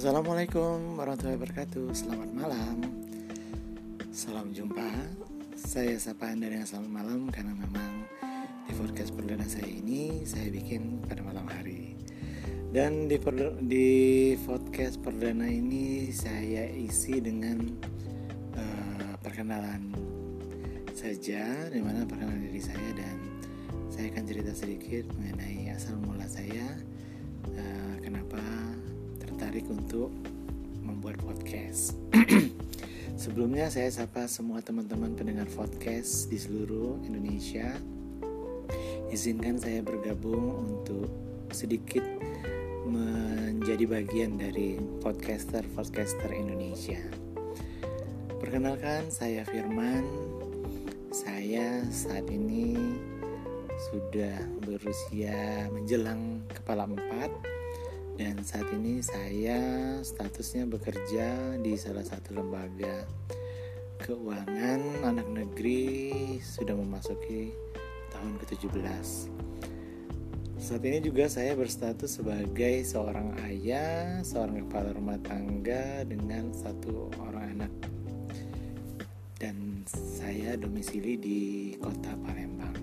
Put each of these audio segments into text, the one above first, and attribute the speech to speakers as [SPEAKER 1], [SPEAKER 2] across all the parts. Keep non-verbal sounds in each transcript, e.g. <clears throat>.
[SPEAKER 1] Assalamualaikum warahmatullahi wabarakatuh. Selamat malam. Salam jumpa. Saya sapa anda dengan selamat malam Karena memang di podcast perdana saya ini Saya bikin pada malam hari. Dan di, di podcast perdana ini Saya isi dengan uh, Perkenalan saja Di mana perkenalan diri saya Dan saya akan cerita sedikit Mengenai asal mula saya tertarik untuk membuat podcast. <clears throat> Sebelumnya saya sapa semua teman-teman pendengar podcast di seluruh Indonesia. Izinkan saya bergabung untuk sedikit menjadi bagian dari podcaster-podcaster Indonesia. Perkenalkan saya Firman. Saya saat ini sudah berusia menjelang kepala empat dan saat ini saya statusnya bekerja di salah satu lembaga keuangan anak negeri sudah memasuki tahun ke-17 saat ini juga saya berstatus sebagai seorang ayah, seorang kepala rumah tangga dengan satu orang anak dan saya domisili di kota Palembang.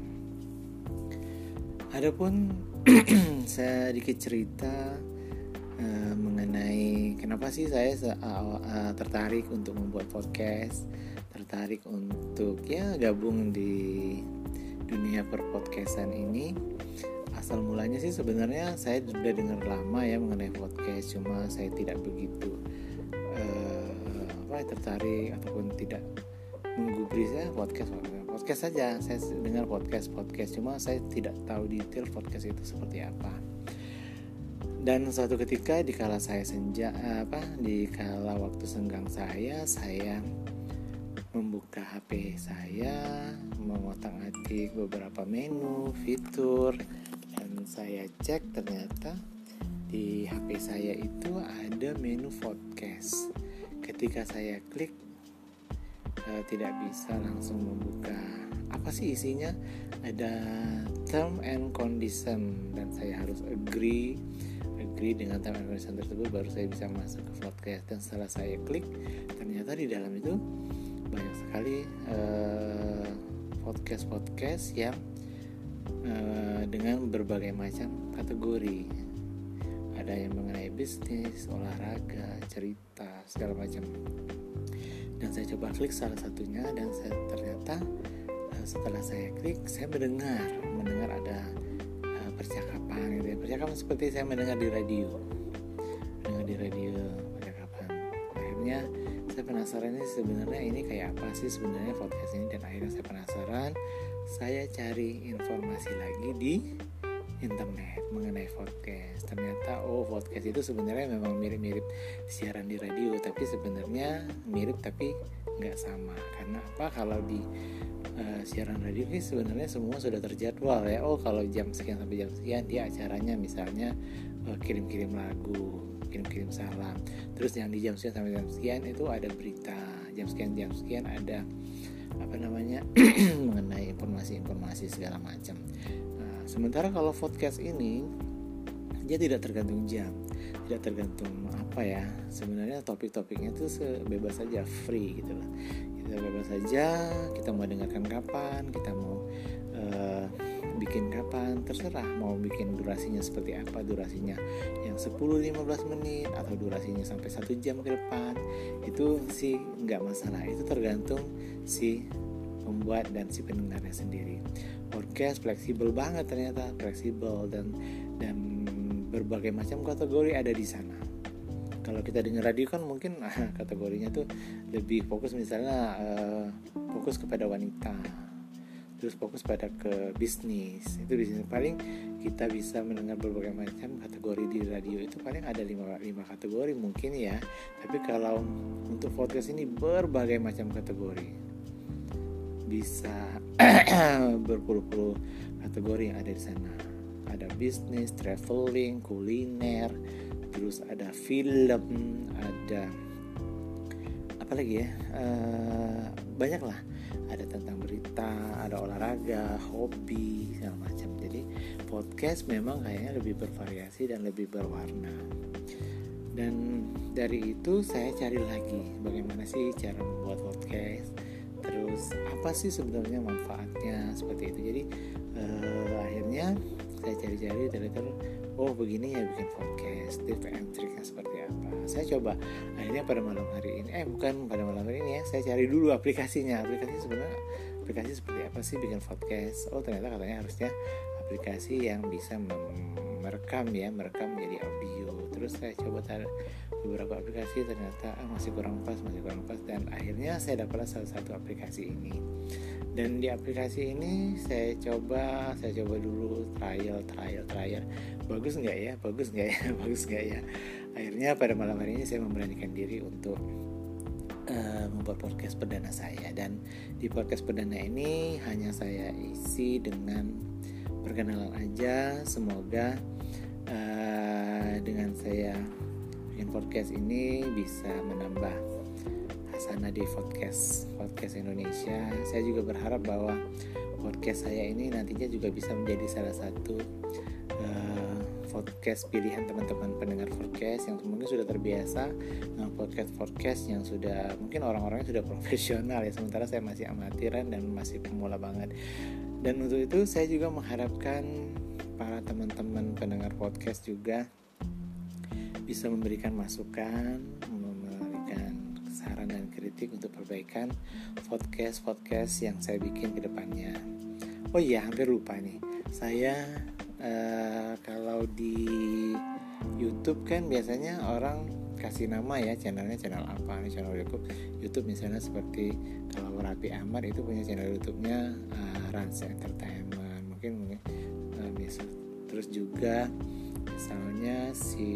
[SPEAKER 1] Adapun <clears throat> saya sedikit cerita kenapa sih saya uh, tertarik untuk membuat podcast, tertarik untuk ya gabung di dunia perpodcastan ini. Asal mulanya sih sebenarnya saya sudah dengar lama ya mengenai podcast, cuma saya tidak begitu uh, tertarik ataupun tidak menggubris ya podcast podcast saja. Saya dengar podcast podcast cuma saya tidak tahu detail podcast itu seperti apa dan suatu ketika di kala saya senja apa di kala waktu senggang saya saya membuka HP saya mengotak-atik beberapa menu fitur dan saya cek ternyata di HP saya itu ada menu podcast. Ketika saya klik uh, tidak bisa langsung membuka. Apa sih isinya? Ada term and condition. Dan saya harus agree agree dengan term and condition tersebut baru saya bisa masuk ke podcast. Dan setelah saya klik ternyata di dalam itu banyak sekali uh, podcast podcast yang uh, dengan berbagai macam kategori. Ada yang mengenai bisnis olahraga cerita segala macam. Dan saya coba klik salah satunya dan saya ternyata setelah saya klik saya mendengar mendengar ada percakapan gitu ya. Percakapan seperti saya mendengar di radio. Mendengar di radio percakapan. Akhirnya saya penasaran ini sebenarnya ini kayak apa sih sebenarnya podcast ini? Dan akhirnya saya penasaran saya cari informasi lagi di internet mengenai podcast. Ternyata oh podcast itu sebenarnya memang mirip-mirip siaran di radio tapi sebenarnya mirip tapi nggak sama. Karena apa? Kalau di uh, siaran radio ini sebenarnya semua sudah terjadwal ya. Oh kalau jam sekian sampai jam sekian dia acaranya misalnya uh, kirim-kirim lagu kirim-kirim salam. Terus yang di jam sekian sampai jam sekian itu ada berita. Jam sekian jam sekian ada apa namanya <clears throat> mengenai informasi-informasi segala macam. Nah, sementara kalau podcast ini dia tidak tergantung jam tidak tergantung apa ya. Sebenarnya topik-topiknya itu sebebas saja free gitu loh kita bebas saja kita mau dengarkan kapan kita mau uh, bikin kapan terserah mau bikin durasinya seperti apa durasinya yang 10-15 menit atau durasinya sampai satu jam ke depan. Itu sih nggak masalah itu tergantung si pembuat dan si pendengarnya sendiri. Podcast fleksibel banget ternyata fleksibel dan dan berbagai macam kategori ada di sana. Kalau kita dengar radio kan mungkin nah, <laughs> kategorinya tuh lebih fokus misalnya uh, fokus kepada wanita terus fokus pada ke bisnis. Itu bisnis paling kita bisa mendengar berbagai macam kategori di radio itu paling ada lima, lima kategori mungkin ya. Tapi kalau untuk podcast ini berbagai macam kategori. Bisa <clears throat> berpuluh-puluh kategori yang ada di sana ada bisnis traveling kuliner terus ada film ada apa lagi ya? Uh, banyak lah. Ada tentang berita ada olahraga hobi segala macam. Jadi podcast memang kayaknya lebih bervariasi dan lebih berwarna. Dan dari itu saya cari lagi bagaimana sih cara membuat podcast terus apa sih sebenarnya manfaatnya seperti itu. Jadi uh, akhirnya saya cari-cari dari terus oh begini ya bikin podcast and triknya seperti apa. Saya coba akhirnya pada malam hari ini eh bukan pada malam hari ini ya saya cari dulu aplikasinya. Aplikasi sebenarnya aplikasi seperti apa sih bikin podcast? Oh ternyata katanya harusnya aplikasi yang bisa merekam ya merekam menjadi audio terus saya coba beberapa aplikasi ternyata ah, masih kurang pas masih kurang pas dan akhirnya saya dapat salah satu aplikasi ini. Dan di aplikasi ini saya coba saya coba dulu trial trial trial. Bagus nggak ya? Bagus nggak ya? <laughs> Bagus nggak ya? Akhirnya pada malam hari ini saya memberanikan diri untuk uh, membuat podcast perdana saya. Dan di podcast perdana ini hanya saya isi dengan perkenalan aja. Semoga uh, dengan saya bikin podcast ini bisa menambah hasanah di podcast podcast Indonesia. Saya juga berharap bahwa podcast saya ini nantinya juga bisa menjadi salah satu uh, podcast pilihan teman-teman pendengar podcast yang mungkin sudah terbiasa dengan podcast podcast yang sudah mungkin orang-orangnya sudah <laughs> profesional ya. Sementara saya masih amatiran dan masih pemula banget. Dan untuk itu saya juga mengharapkan para teman-teman pendengar podcast juga bisa memberikan masukan, memberikan saran dan kritik untuk perbaikan podcast-podcast yang saya bikin ke depannya. Oh iya, hampir lupa nih. Saya uh, kalau di YouTube kan biasanya orang kasih nama ya channelnya channel apa nih channel YouTube YouTube misalnya seperti kalau Rapi Amar itu punya channel YouTube-nya uh, Rans Entertainment mungkin terus juga misalnya si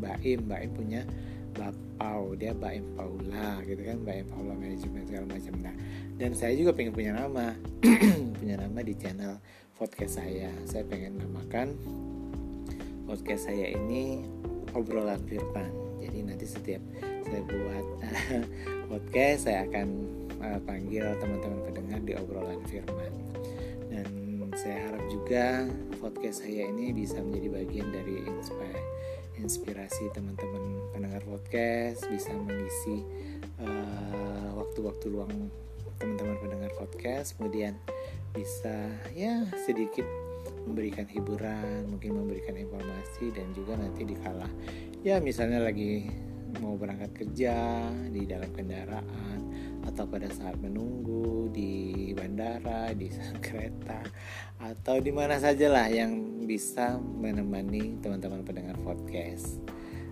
[SPEAKER 1] Baim Baim punya Bapau dia Baim Paula gitu kan Baim Paula manajemen segala macam. Nah dan saya juga pengen punya nama <clears throat> punya nama di channel podcast saya. Saya pengen namakan podcast saya ini obrolan firman. Jadi nanti setiap saya buat <laughs> podcast saya akan uh, panggil teman-teman pendengar di obrolan firman. Dan saya harap juga podcast saya ini bisa menjadi bagian dari inspirasi teman-teman pendengar podcast bisa mengisi uh, waktu-waktu uh, luang teman-teman pendengar podcast kemudian bisa ya sedikit memberikan hiburan mungkin memberikan informasi dan juga nanti dikala ya misalnya lagi mau berangkat kerja di dalam kendaraan atau pada saat menunggu di bandara, di <laughs> kereta atau di mana saja lah yang bisa menemani teman-teman pendengar podcast.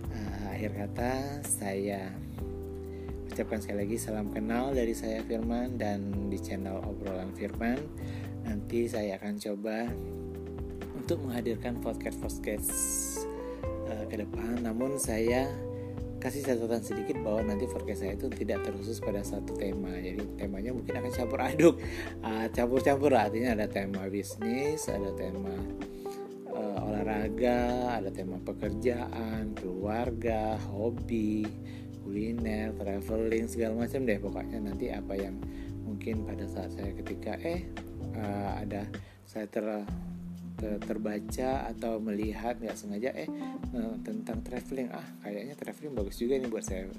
[SPEAKER 1] Uh, akhir kata saya ucapkan sekali lagi salam kenal dari saya Firman dan di channel obrolan Firman nanti saya akan coba untuk menghadirkan podcast-podcast uh, ke depan namun saya kasih catatan sedikit bahwa nanti forecast saya itu tidak terkhusus pada satu tema. Jadi temanya mungkin akan campur aduk. Uh, campur-campur artinya ada tema bisnis ada tema uh, olahraga ada tema pekerjaan keluarga hobi kuliner traveling segala macam deh. Pokoknya nanti apa yang mungkin pada saat saya ketika eh uh, ada saya ter terbaca atau melihat nggak sengaja eh, eh tentang traveling. Ah kayaknya traveling bagus juga nih buat saya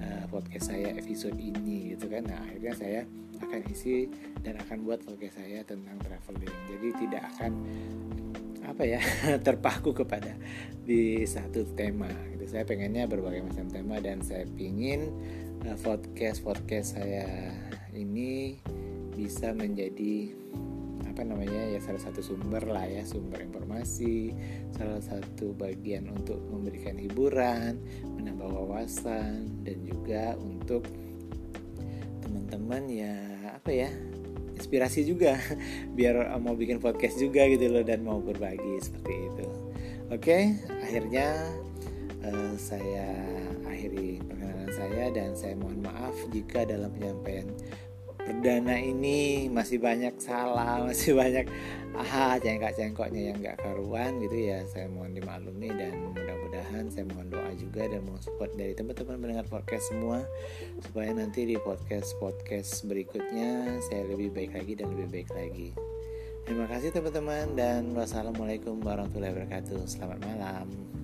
[SPEAKER 1] uh, podcast saya episode ini gitu kan. Nah akhirnya saya akan isi dan akan buat podcast saya tentang traveling. Jadi tidak akan apa ya <laughs> terpaku kepada di satu tema gitu. Saya pengennya berbagai macam tema dan saya pingin uh, podcast podcast saya ini bisa menjadi apa namanya ya salah satu sumber lah ya sumber informasi salah satu bagian untuk memberikan hiburan menambah wawasan dan juga untuk teman-teman ya apa ya inspirasi juga. <laughs> Biar mau bikin podcast juga gitu loh dan mau berbagi seperti itu. Oke akhirnya uh, saya akhiri perkenalan saya dan saya mohon maaf jika dalam penyampaian perdana ini masih banyak salah <laughs> masih banyak aha cengkok-cengkoknya yang gak karuan gitu ya. Saya mohon dimaklumi dan mudah-mudahan saya mohon doa juga dan mohon support dari teman-teman mendengar podcast semua supaya nanti di podcast podcast berikutnya saya lebih baik lagi dan lebih baik lagi. Terima kasih teman-teman dan wassalamualaikum warahmatullahi wabarakatuh. Selamat malam